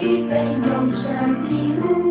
一杯浓醇的雾。